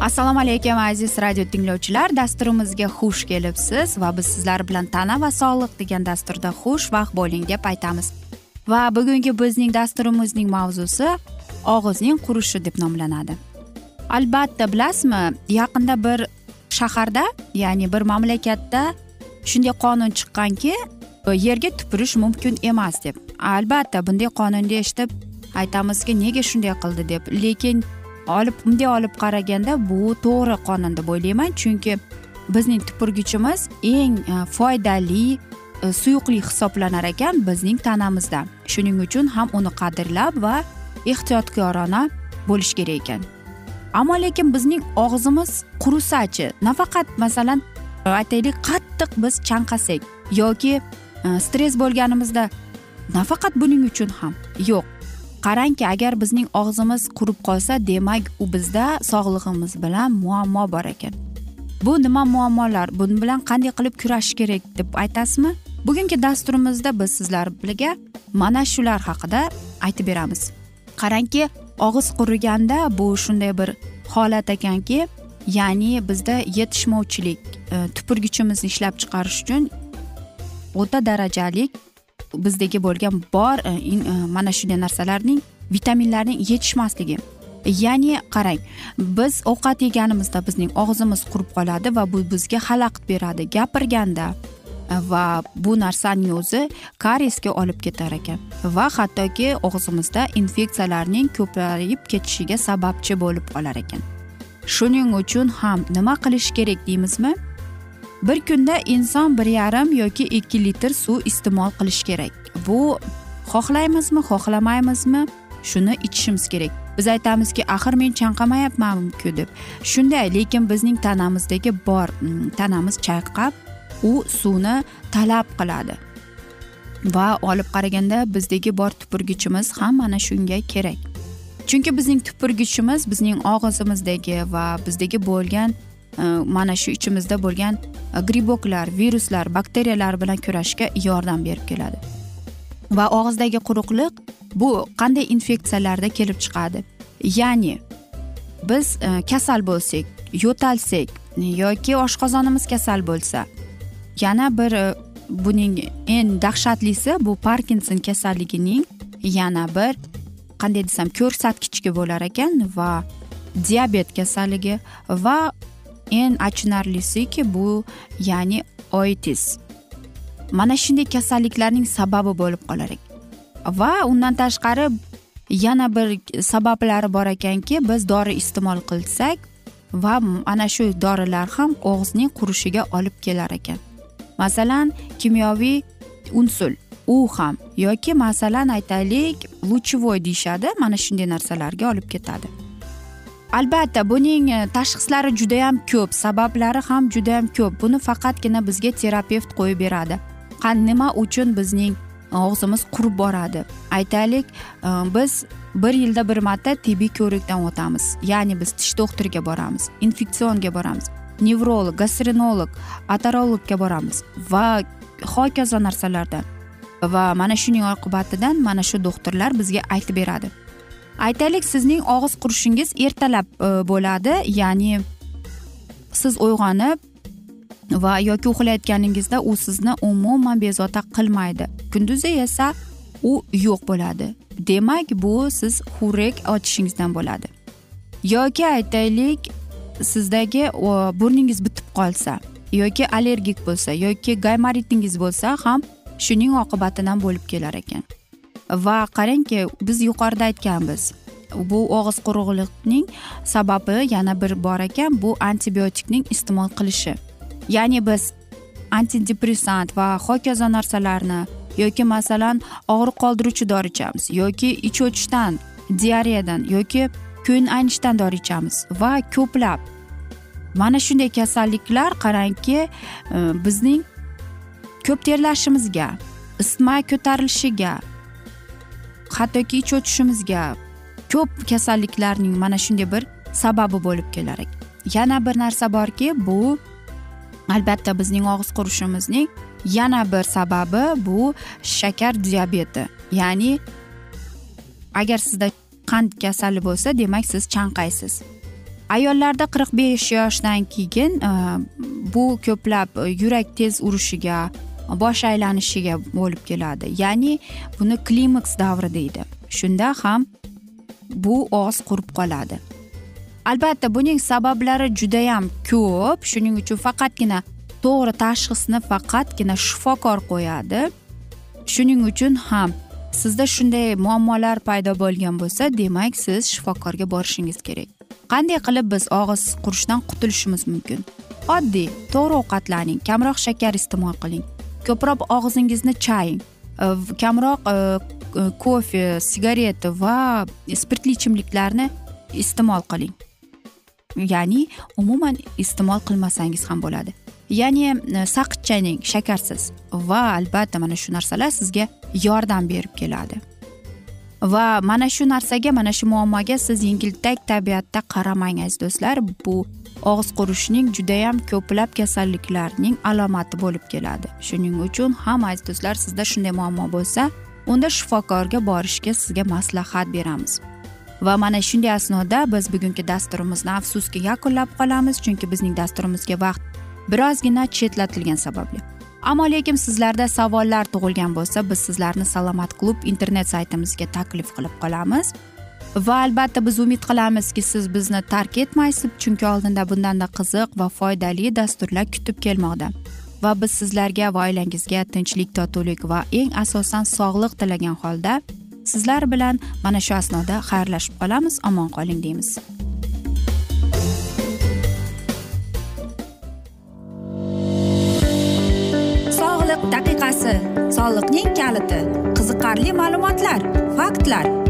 assalomu alaykum aziz radio tinglovchilar. Dasturimizga xush kelibsiz va biz sizlar bilan tana va sog'liq degan dasturda xushvaqt bo'ling deb aytamiz. Va bugungi bizning dasturimizning mavzusi og'izning qurishi deb nomlanadi. Albatta bilasizmi yaqinda bir shaharda ya'ni bir mamlakatda shunday qonun chiqqanki yerga tupurish mumkin emas deb. Albatta bunday qonunni eshitib aytamizki nega shunday qildi deb. Lekin olib bunday olib qaraganda bu to'g'ri qonun deb o'ylayman. Chunki bizning tupurgichimiz eng e, foydali e, suyuqlik hisoblanar ekan bizning tanamizda. Shuning uchun ham uni qadrlab va ehtiyotkorona bo'lish kerak ekan. Ammo lekin bizning og'zimiz qurisachi nafaqat masalan aytaylik qattiq biz chanqasak yoki e, stress bo'lganimizda nafaqat buning uchun ham yo'q. Qarangki agar bizning og'zimiz qurib qolsa demak u bizda sog'lig'imiz bilan muammo bor ekan. Bu nima muammolar? Buni bilan qanday qilib kurashish kerak deb aytasizmi? Bugungi dasturimizda biz sizlar mana shular haqida aytib beramiz. Qarangki og'iz quriganda bu shunday bir holat ekanki ya'ni bizda yetishmovchilik e, tupurgichimizni ishlab chiqarish uchun o'ta darajalik bizdagi bo'lgan bor e, e, mana shunday narsalarning vitaminlarning yetishmasligi. Ya'ni qarang biz ovqat yeganimizda bizning og'zimiz qurib qoladi va bu bizga xalaqit beradi gapirganda. E, va bu narsaning o'zi kariesga olib ketar ekan. Va hattoki og'zimizda infeksiyalarning ko'payib ketishiga sababchi bo'lib qolar ekan. Shuning uchun ham nima qilish kerak deymizmi? Bir kunda inson bir yarim yoki ikki litr suv iste'mol qilish kerak. Bu xohlaymizmi xohlamaymizmi? Shuni ichishimiz kerak. Biz aytamizki axir men chanqamayapmanku deb. Shunday lekin bizning tanamizdagi bor mm, tanamiz chayqab u suvni talab qiladi. Va olib qaraganda bizdagi bor tupurgichimiz ham mana shunga kerak. Chunki bizning tupurgichimiz bizning og'zimizdagi va bizdagi bo'lgan mana shu ichimizda bo'lgan e, griboklar viruslar bakteriyalar bilan kurashishga yordam berib keladi. Va og'izdagi quruqliq bu qanday infeksiyalarda kelib chiqadi? Ya'ni biz e, kasal bo'lsak yo'talsak yoki oshqozonimiz kasal bo'lsa yana bir e, buning eng dahshatlisi bu parkinson kasalligining yana bir qanday desam ko'rsatkichga bo'lar ekan va diabet kasalligi va eng achinarlisiki bu ya'ni oitis. Mana shunday kasalliklarning sababi bo'lib qolar ekan. Va undan tashqari yana bir sabablari bor ekanki biz dori iste'mol qilsak va ana shu dorilar ham og'izning qurishiga olib kelar ekan. Masalan kimyoviy unsul u ham yoki masalan aytaylik лучевой deyishadi mana shunday narsalarga olib ketadi. Albatta buning e, tashxislari judayam ko'p sabablari ham judayam ko'p. Buni faqatgina bizga terapevt qo'yib beradi. Nima uchun bizning e, og'zimiz qurib boradi? Aytaylik e, biz bir yilda bir marta tibbiy ko'rikdan o'tamiz. Ya'ni biz tish doktoriga boramiz infeksionga boramiz nevrolog gastroenolog atarologga boramiz va hokazo narsalardan. Va mana shuning oqibatidan mana shu doktorlar bizga aytib beradi. Aytaylik sizning og'iz qurishingiz ertalab e, bo'ladi. Ya'ni siz uyg'onib va yoki uxlayotganingizda u sizni umuman bezovta qilmaydi. Kunduzi esa u yo'q bo'ladi. Demak bu siz xurrak ochishingizdan bo'ladi. Yoki aytaylik sizdagi burningiz bitib qolsa yoki allergik bo'lsa yoki gaymaritingiz bo'lsa ham shuning oqibatidan bo'lib kelar ekan. Va qarangki biz yuqorida aytganmiz bu og'iz quruqlikning sababi yana bir bor ekan bu antibiotikning iste'mol qilishi. Ya'ni biz antidepressant va hokazo narsalarni yoki masalan og'riq qoldiruvchi dori ichamiz yoki ich o'tishdan diareyadan yoki ko'ngil aynishdan dori ichamiz va ko'plab mana shunday kasalliklar qarangki e, bizning ko'p terlashimizga isitma ko'tarilishiga hattoki ich o'tishimizga ko'p kasalliklarning mana shunday bir sababi bo'lib kelar yana bir narsa borki bu albatta bizning og'iz qurishimizning yana bir sababi bu shakar diabeti. Ya'ni agar sizda qand kasali bo'lsa demak siz chanqaysiz. Ayollarda qirq besh yoshdan keyin e, bu ko'plab yurak tez urishiga bosh aylanishiga bo'lib keladi. Ya'ni buni klimaks davri deydi. Shunda ham bu og'iz qurib qoladi. Albatta buning sabablari judayam ko'p. Shuning uchun faqatgina to'g'ri tashxisni faqatgina shifokor qo'yadi. Shuning uchun ham sizda shunday muammolar paydo bo'lgan bo'lsa demak siz shifokorga borishingiz kerak. Qanday qilib biz og'iz qurishdan qutulishimiz mumkin? Oddiy to'g'ri ovqatlaning kamroq shakar iste'mol qiling. Ko'proq og'zingizni chaying e, kamroq e, e, kofe sigaret va spirtli ichimliklarni iste'mol qiling. Ya'ni umuman iste'mol qilmasangiz ham bo'ladi. Ya'ni e, saqich shakarsiz va albatta mana shu narsalar sizga yordam berib keladi. Va mana shu narsaga mana shu muammoga siz yengiltak tabiatda qaramang aziz do'stlar. Bu og'iz qurishning judayam ko'plab kasalliklarning alomati bo'lib keladi. Shuning uchun ham aziz do'stlar sizda shunday muammo bo'lsa unda shifokorga borishga sizga maslahat beramiz. Va mana shunday asnoda biz bugungi dasturimizni afsuski yakunlab qolamiz chunki bizning dasturimizga vaqt birozgina chetlatilgani sababli. Ammo lekin sizlarda savollar tug'ilgan bo'lsa biz sizlarni salomat klub internet saytimizga taklif qilib qolamiz. Va albatta biz umid qilamizki siz bizni tark etmaysiz chunki oldinda bundanda qiziq va foydali dasturlar kutib kelmoqda. Va biz sizlarga va oilangizga tinchlik totuvlik va eng asosan sog'lik tilagan holda sizlar bilan mana shu asnoda xayrlashib qolamiz. Omon qoling deymiz. Sog'liq daqiqasi. Soliqning kaliti. Qiziqarli ma'lumotlar faktlar.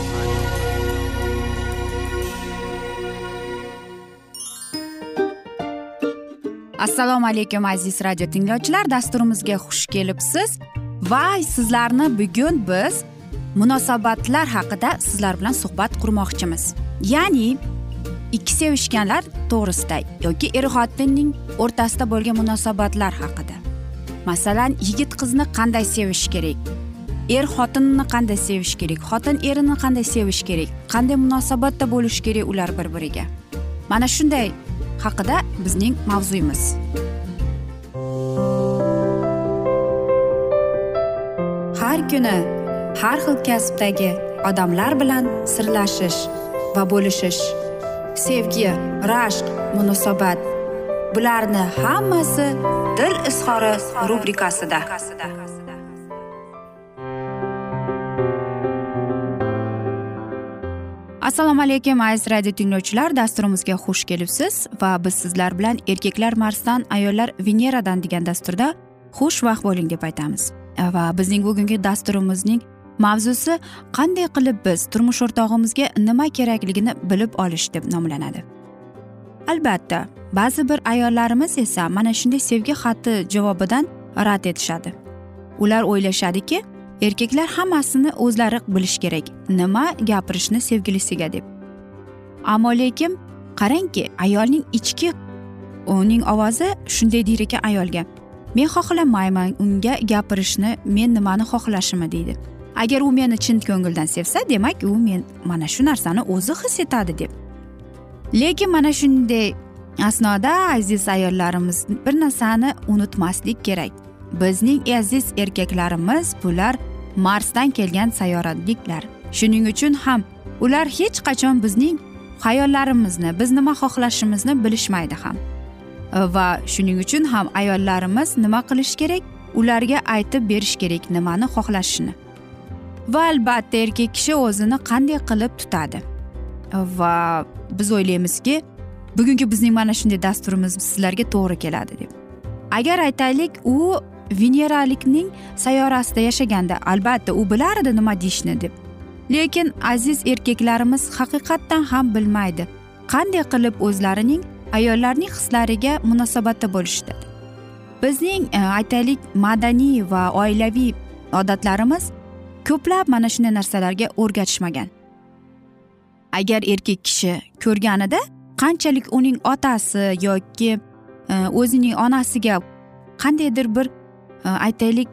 assalomu alaykum aziz radio tinglovchilar. Dasturimizga xush kelibsiz. Va sizlarni bugun biz munosabatlar haqida sizlar bilan suhbat qurmoqchimiz. Ya'ni ikki sevishganlar to'g'risida yoki er xotinning o'rtasida bo'lgan munosabatlar haqida. Masalan yigit qizni qanday sevish kerak? Er xotinni qanday sevish kerak? Xotin erini qanday sevish kerak? Qanday munosabatda bo'lish kerak ular bir biriga mana shunday haqida bizning mavzuyimiz. Har kuni har xil kasbdagi odamlar bilan sirlashish va bo'lishish sevgi rashq munosabat bularni hammasi dil izhori rubrikasida. Assalomu alaykum aziz radio tinglovchilar. Dasturimizga xush kelibsiz va biz sizlar bilan erkaklar marsdan ayollar veneradan degan dasturda xushvaqt bo'ling deb aytamiz. Va bizning bugungi dasturimizning mavzusi qanday qilib biz turmush o'rtog'imizga nima kerakligini bilib olish deb nomlanadi. Albatta ba'zi bir ayollarimiz esa mana shunday sevgi xati javobidan rad etishadi. Ular o'ylashadiki erkaklar hammasini o'zlari bilish kerak. Nima gapirishni sevgilisiga deb. Ammo lekin qarangki ayolning ichki uning ovozi shunday deyar ekan ayolga. Men xohlamayman unga gapirishni men nimani xohlashimni deydi. Agar u meni chin ko'ngildan sevsa demak u men mana shu narsani o'zi his etadi deb. Lekin mana shunday asnoda aziz ayollarimiz bir narsani unutmaslik kerak. Bizning aziz erkaklarimiz bular marsdan kelgan sayyoradiklar shuning uchun ham ular hech qachon bizning xayollarimizni biz nima xohlashimizni bilishmaydi ham. Va shuning uchun ham ayollarimiz nima qilish kerak? Ularga aytib berish kerak nimani xohlashini. Va albatta erkak kishi o'zini qanday qilib tutadi? Va biz o'ylaymizki bugungi bizning mana shunday dasturimiz sizlarga to'g'ri keladi deb. Agar aytaylik u veneralikning sayyorasida yashaganda albatta u bilardi nima deyishni deb. Lekin aziz erkaklarimiz haqiqatdan ham bilmaydi qanday qilib o'zlarining ayollarning hislariga munosabatda bo'lishdi. Bizning e, aytaylik madaniy va oilaviy odatlarimiz ko'plab mana shunday narsalarga o'rgatishmagan. Agar erkak kishi ko'rganida qanchalik uning otasi yoki e, o'zining onasiga qandaydir bir Э, aytaylik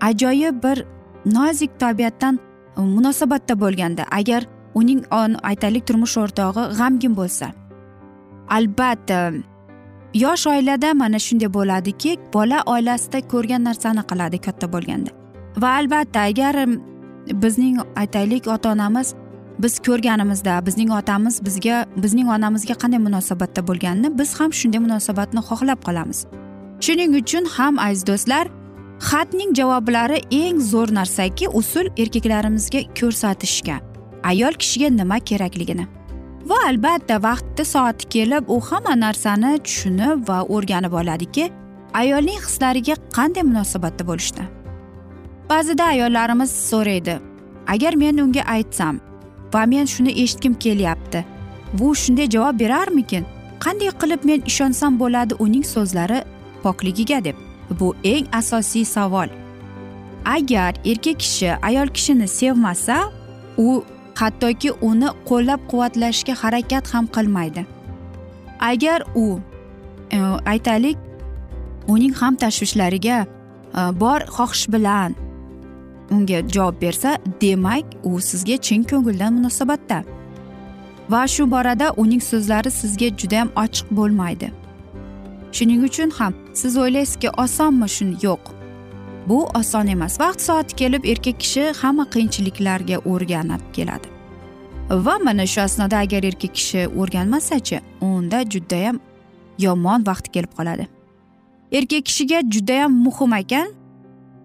ajoyib bir nozik tabiatdan e, munosabatda bo'lganda agar uning aytaylik turmush o'rtog'i g'amgin bo'lsa. Albatta yosh oilada mana shunday bo'ladiki bola oilasida ko'rgan narsani qiladi katta bo'lganda. Va albatta agar bizning aytaylik ota onamiz biz ko'rganimizda bizning otamiz bizga bizning onamizga qanday munosabatda bo'lganini biz ham shunday munosabatni xohlab qolamiz. Shuning uchun ham aziz do'stlar xatning javoblari eng zo'r narsaki usul erkaklarimizga ko'rsatishga ayol kishiga nima kerakligini. Va albatta vaqti soati kelib u hamma narsani tushunib va o'rganib oladiki ayolning hislariga qanday munosabatda bo'lishdi. Ba'zida ayollarimiz so'raydi agar men unga aytsam va men shuni eshitgim kelyapti bu shunday javob berarmikin? Qanday qilib men ishonsam bo'ladi uning so'zlari pokligiga? deb bu eng asosiy savol. Agar erkak kishi ayol kishini sevmasa u hattoki uni qo'llab quvvatlashga harakat ham qilmaydi. Agar u e, aytaylik uning ham tashvishlariga e, bor xohish bilan unga javob bersa demak u sizga chin ko'ngildan munosabatda. Va shu borada uning so'zlari sizga judayam ochiq bo'lmaydi. Shuning uchun ham siz o'ylaysizki osonmi shun? Yo'q. Bu oson emas. Vaqt soati kelib erkak kishi hamma qiyinchiliklarga o'rganib keladi. Va mana shu asnoda agar erkak kishi o'rganmasachi unda judayam yomon vaqt kelib qoladi. Erkak kishiga judayam muhim ekan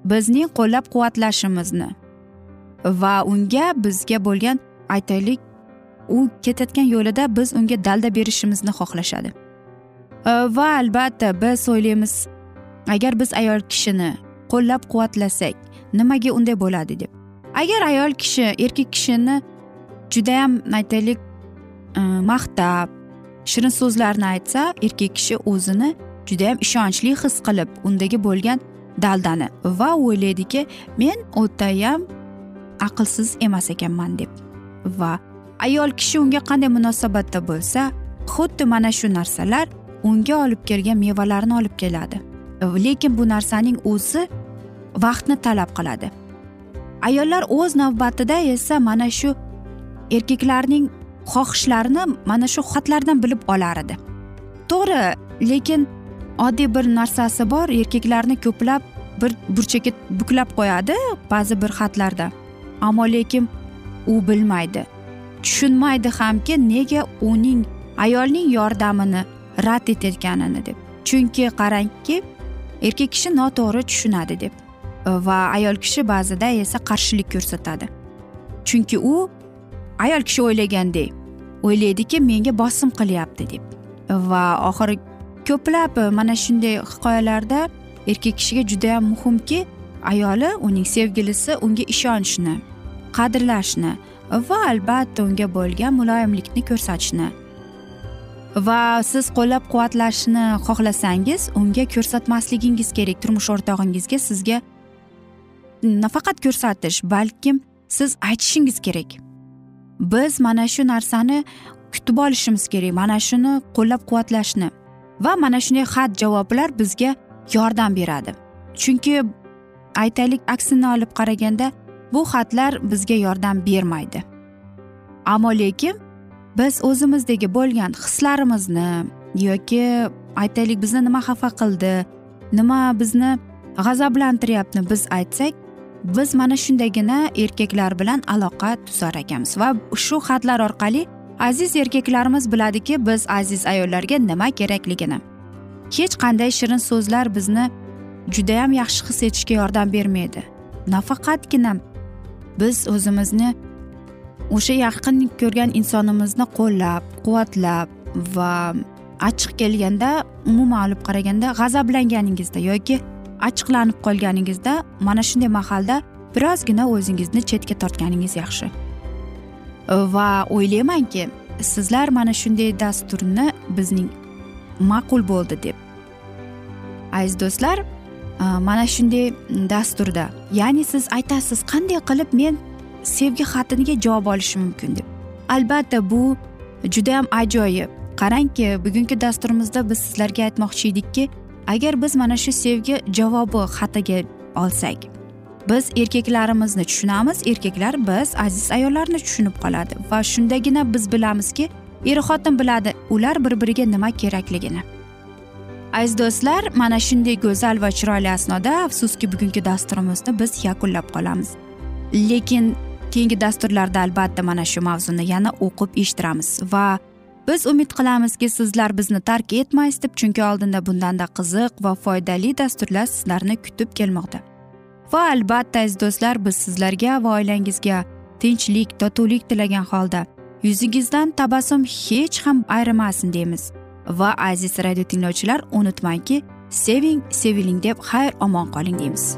bizning qo'llab quvvatlashimizni va unga bizga bo'lgan aytaylik u ketayotgan yo'lida biz unga dalda berishimizni xohlashadi. Э, va albatta biz o'ylaymiz. Agar biz ayol kishini qo'llab quvvatlasak nimaga unday bo'ladi deb. Agar ayol kishi erkak kishini judayam aytaylik e, maqtab shirin so'zlarni aytsa erkak kishi o'zini judayam ishonchli his qilib undagi bo'lgan daldani va o'ylaydiki men o'tayam aqlsiz emas ekanman deb. Va ayol kishi unga qanday munosabatda bo'lsa xuddi mana shu narsalar unga olib kelgan mevalarni olib keladi. Lekin bu narsaning o'zi vaqtni talab qiladi. Ayollar o'z navbatida esa mana shu erkaklarning xohishlarini mana shu xatlardan bilib olar edi to'g'ri lekin oddiy bir narsasi bor erkaklarni ko'plab bir burchakka buklab qo'yadi ba'zi bir xatlarda. Ammo lekin u bilmaydi tushunmaydi hamki nega uning ayolning yordamini rad etayotganini deb. Chunki qarangki erkak kishi noto'g'ri tushunadi deb. E, va ayol kishi ba'zida esa qarshilik ko'rsatadi. Chunki u ayol kishi o'ylagandek o'ylaydiki menga bosim qilyapti deb. E, va oxiri ko'plab e, mana shunday hikoyalarda erkak kishiga judayam muhimki ayoli uning sevgilisi unga ishonishni qadrlashni va albatta unga bo'lgan muloyimlikni ko'rsatishni va siz qo'llab quvvatlashni xohlasangiz unga ko'rsatmasligingiz kerak. Turmush o'rtog'ingizga sizga nafaqat ko'rsatish balkim siz aytishingiz kerak. Biz mana shu narsani kutib olishimiz kerak mana shuni qo'llab quvvatlashni va mana shunday xat javoblar bizga yordam beradi. Chunki aytaylik aksini olib qaraganda bu xatlar bizga yordam bermaydi. Ammo lekin biz o'zimizdagi bo'lgan hislarimizni yoki aytaylik bizni nima xafa qildi nima bizni g'azablantiryapti biz aytsak biz mana shundagina erkaklar bilan aloqa tuzar ekanmiz va shu xatlar orqali aziz erkaklarimiz biladiki biz aziz ayollarga nima kerakligini. Hech qanday shirin so'zlar bizni judayam yaxshi his etishga yordam bermaydi. Nafaqatgina biz o'zimizni o'sha yaqin ko'rgan insonimizni qo'llab quvvatlab va achchiq kelganda umuman olib qaraganda g'azablanganingizda yoki achchiqlanib qolganingizda mana shunday mahalda birozgina o'zingizni chetga tortganingiz yaxshi. Va o'ylaymanki sizlar mana shunday dasturni bizning ma'qul bo'ldi deb. Aziz do'stlar mana shunday dasturda ya'ni siz aytasiz qanday qilib men sevgi xatiniga javob olishi mumkin deb. Albatta bu judayam ajoyib. Qarangki bugungi dasturimizda biz sizlarga aytmoqchi edikki agar biz mana shu sevgi javobi xatiga olsak biz erkaklarimizni tushunamiz erkaklar biz aziz ayollarni tushunib qoladi va shundagina biz bilamizki er xotin biladi ular bir biriga nima kerakligini. Aziz do'stlar mana shunday go'zal va chiroyli asnoda afsuski bugungi dasturimizni biz yakunlab qolamiz. Lekin keyingi dasturlarda albatta mana shu mavzuni yana o'qib eshittiramiz va biz umid qilamizki sizlar bizni tark etmaysiz deb chunki oldinda bundanda qiziq va foydali dasturlar sizlarni kutib kelmoqda. Va albatta aziz do'stlar biz sizlarga va oilangizga tinchlik totuvlik tilagan holda yuzingizdan tabassum hech ham ayrimasin deymiz. Va aziz radio tinglovchilar unutmangki seving seviling deb xayr omon qoling deymiz.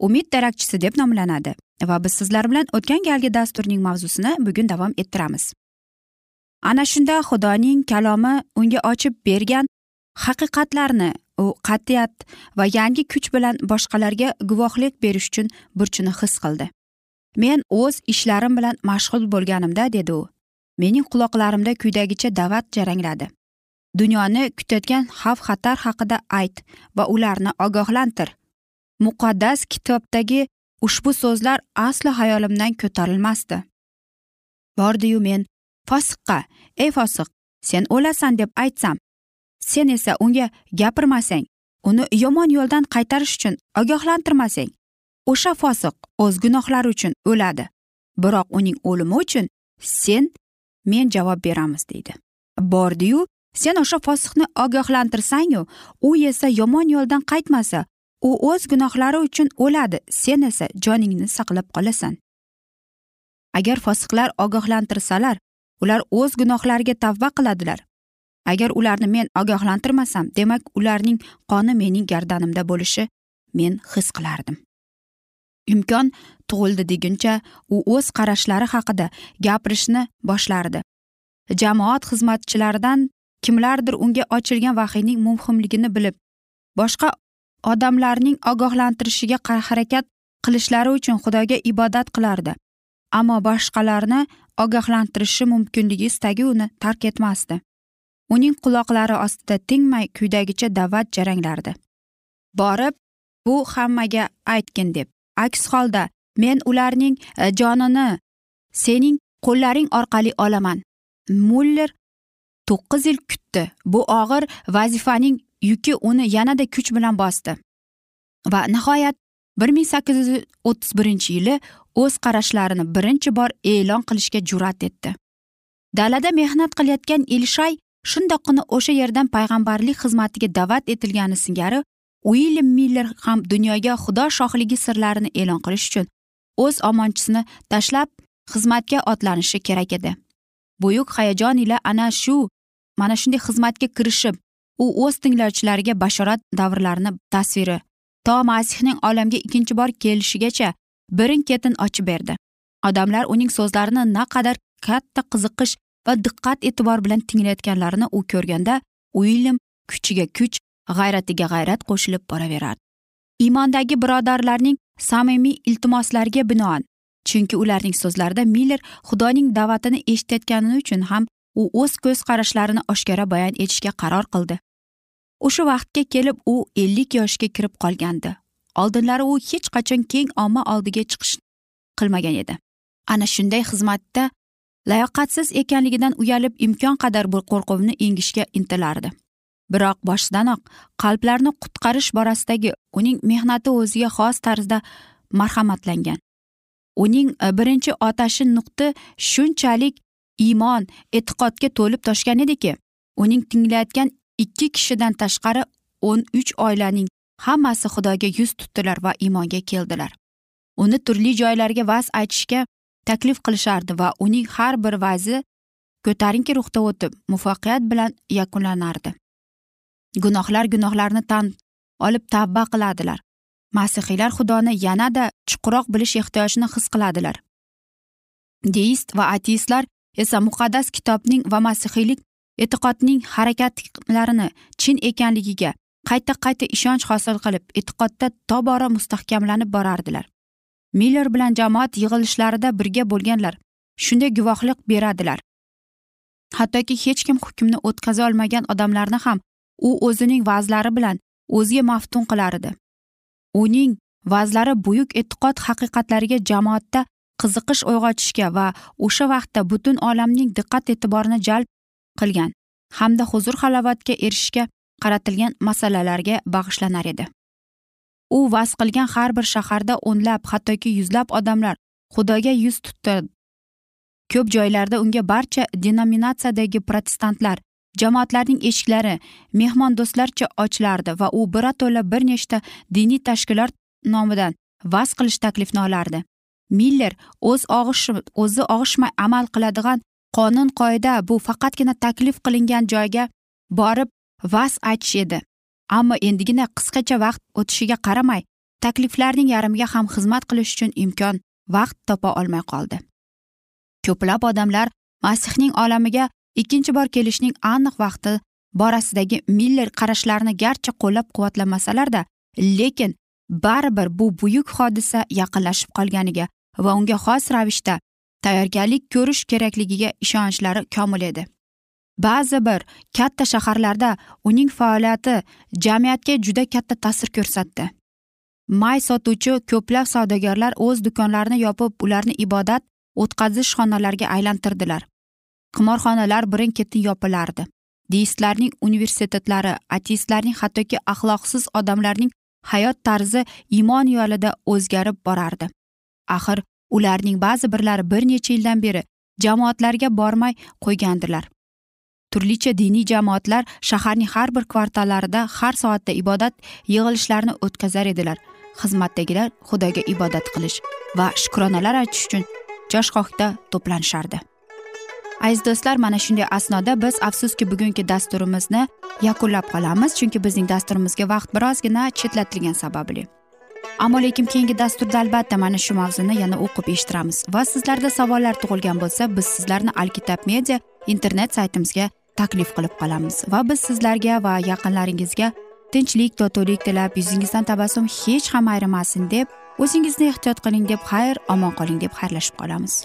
umid darakchisi deb nomlanadi va biz sizlar bilan o'tgan galgi dasturning mavzusini bugun davom ettiramiz. Ana shunda xudoning kalomi unga ochib bergan haqiqatlarni u qat'iyat va yangi kuch bilan boshqalarga guvohlik berish uchun burchini his qildi. Men o'z ishlarim bilan mashg'ul bo'lganimda dedi u mening quloqlarimda quyidagicha da'vat jarangladi. Dunyoni kutayotgan xavf xatar haqida ayt va ularni ogohlantir. Muqaddas kitobdagi ushbu so'zlar aslo hayolimdan ko'tarilmasdi. Bordiyu men fosiqqa ey fosiq sen o'lasan deb aytsam sen esa unga gapirmasang uni yomon yo'ldan qaytarish uchun ogohlantirmasang o'sha fosiq o'z gunohlari uchun o'ladi. Biroq uning o'limi uchun sen men javob beramiz deydi. Bordiyu sen o'sha fosiqni ogohlantirsangu u esa yomon yo'ldan qaytmasa u o'z gunohlari uchun o'ladi. Sen esa joningni saqlab qolasan. Agar fosiqlar ogohlantirsalar ular o'z gunohlariga tavba qiladilar. Agar ularni men ogohlantirmasam demak ularning qoni mening gardanimda bo'lishi men his qilardim. Imkon tug'ildi deguncha u o'z qarashlari haqida gapirishni boshlardi. Jamoat xizmatchilaridan kimlardir unga ochilgan vahiyning muhimligini bilib boshqa odamlarning ogohlantirishiga harakat qilishlari uchun xudoga ibodat qilardi. Ammo boshqalarni ogohlantirishi mumkinligi istagi uni tark etmasdi. Uning quloqlari ostida tingmay quyidagicha da'vat jaranglardi. Borib bu hammaga aytgin deb. Aks holda men ularning e, jonini sening qo'llaring orqali olaman. Muller to'qqiz yil kutdi. Bu og'ir vazifaning yuki uni yanada kuch bilan bosdi. Va nihoyat bir ming sakkiz yuz o'ttiz birinchi yili o'z qarashlarini birinchi bor e'lon qilishga jur'at etdi. Dalada mehnat qilayotgan ilshay shundoqqina o'sha yerdan payg'ambarlik xizmatiga da'vat etilgani singari uilyam miller ham dunyoga xudo shohligi sirlarini e'lon qilish uchun o'z omonchisini tashlab xizmatga otlanishi kerak edi. Buyuk hayajon ila ana shu mana shunday xizmatga kirishib u o'z tinglovchilariga bashorat davrlarini tasviri. To masihning olamga ikkinchi bor kelishigacha birin ketin ochib berdi. Odamlar uning so'zlarini naqadar katta qiziqish va diqqat e'tibor bilan tinglayotganlarini u ko'rganda uilyam kuchiga kuch g'ayratiga g'ayrat qo'shilib boraverardi. Iymondagi birodarlarning samimiy iltimoslariga binoan chunki ularning so'zlarida miller xudoning da'vatini eshitayotgani uchun ham u o'z ko'z qarashlarini oshkora bayon etishga qaror qildi. O'sha vaqtga kelib u ellik yoshga kirib qolgandi. Oldinlari u hech qachon keng omma oldiga chiqish qilmagan edi. Ana shunday xizmatda layoqatsiz ekanligidan uyalib imkon qadar bu qo'rquvni yengishga intilardi. Biroq boshidanoq qalblarni qutqarish borasidagi uning mehnati o'ziga xos tarzda marhamatlangan. Uning e, birinchi otashi nuqti shunchalik iymon e'tiqodga to'lib toshgan ediki. Uning tinglayotgan ikki kishidan tashqari o'n uch oilaning hammasi xudoga yuz tutdilar va iymonga keldilar. Uni turli joylarga vaz aytishga taklif qilishardi va uning har bir vazi ko'tarinki ruhda o'tib muvaffaqiyat bilan yakunlanardi. Gunohlar gunohlarni tan olib tavba qiladilar. Masihiylar xudoni yanada chuqurroq bilish ehtiyojini his qiladilar. Deist va ateistlar esa muqaddas kitobning va masihiylik e'tiqodning harakatlarini chin ekanligiga qayta qayta ishonch hosil qilib e'tiqodda tobora mustahkamlanib borardilar. Miller bilan jamoat yig'ilishlarida birga bo'lganlar shunday guvohlik beradilar. Hattoki hech kim hukmni o'tkaza olmagan odamlarni ham u o'zining va'zlari bilan o'ziga maftun qilar edi uning va'zlari buyuk e'tiqod haqiqatlariga jamoatda qiziqish uyg'otishga va o'sha vaqtda butun olamning diqqat e'tiborini jalb qilgan hamda huzur halovatga erishishga qaratilgan masalalarga bag'ishlanar edi. U vaz qilgan har bir shaharda o'nlab hattoki yuzlab odamlar xudoga yuz tutdi. Ko'p joylarda unga barcha denominatsiyadagi protestantlar jamoatlarning eshiklari mehmondo'stlarcha ochilardi va u birato'la bir nechta diniy tashkilot nomidan vaz qilish taklifini olardi. Miller o'z og'ishi o'zi og'ishmay amal qiladigan qonun qoida bu faqatgina taklif qilingan joyga borib vaz aytish edi. Ammo endigina qisqacha vaqt o'tishiga qaramay takliflarning yarmiga ham xizmat qilish uchun imkon vaqt topa olmay qoldi. Ko'plab odamlar masihning olamiga ikkinchi bor kelishning aniq vaqti borasidagi miller qarashlarini garchi qo'llab quvvatlamasalarda lekin baribir bu buyuk hodisa yaqinlashib qolganiga va unga xos ravishda tayyorgarlik ko'rish kerakligiga ishonchlari komil edi. Ba'zi bir katta shaharlarda uning faoliyati jamiyatga juda katta ta'sir ko'rsatdi. May sotuvchi ko'plab savdogarlar o'z do'konlarini yopib ularni ibodat o'tkazish xonalariga aylantirdilar. Qimorxonalar birin ketin yopilardi. Deistlarning universitetlari ateistlarning hattoki axloqsiz odamlarning hayot tarzi iymon yo'lida o'zgarib borardi. Axir ularning ba'zi birlari bir necha yildan beri jamoatlarga bormay qo'ygandilar turlicha diniy jamoatlar shaharning har bir kvartallarida har soatda ibodat yig'ilishlarini o'tkazar edilar. Xizmatdagilar xudoga ibodat qilish va shukronalar aytish uchun joshqoqda to'planishardi. Aziz do'stlar mana shunday asnoda biz afsuski bugungi dasturimizni yakunlab qolamiz chunki bizning dasturimizga vaqt birozgina chetlatilgani sababli. Ammo lekin keyingi dasturda albatta mana shu mavzuni yana o'qib eshittiramiz. Va sizlarda savollar tug'ilgan bo'lsa biz sizlarni alkitab media internet saytimizga taklif qilib qolamiz. Va biz sizlarga va yaqinlaringizga tinchlik totuvlik tilab yuzingizdan tabassum hech ham ayrimasin deb o'zingizni ehtiyot qiling deb xayr omon qoling deb xayrlashib qolamiz.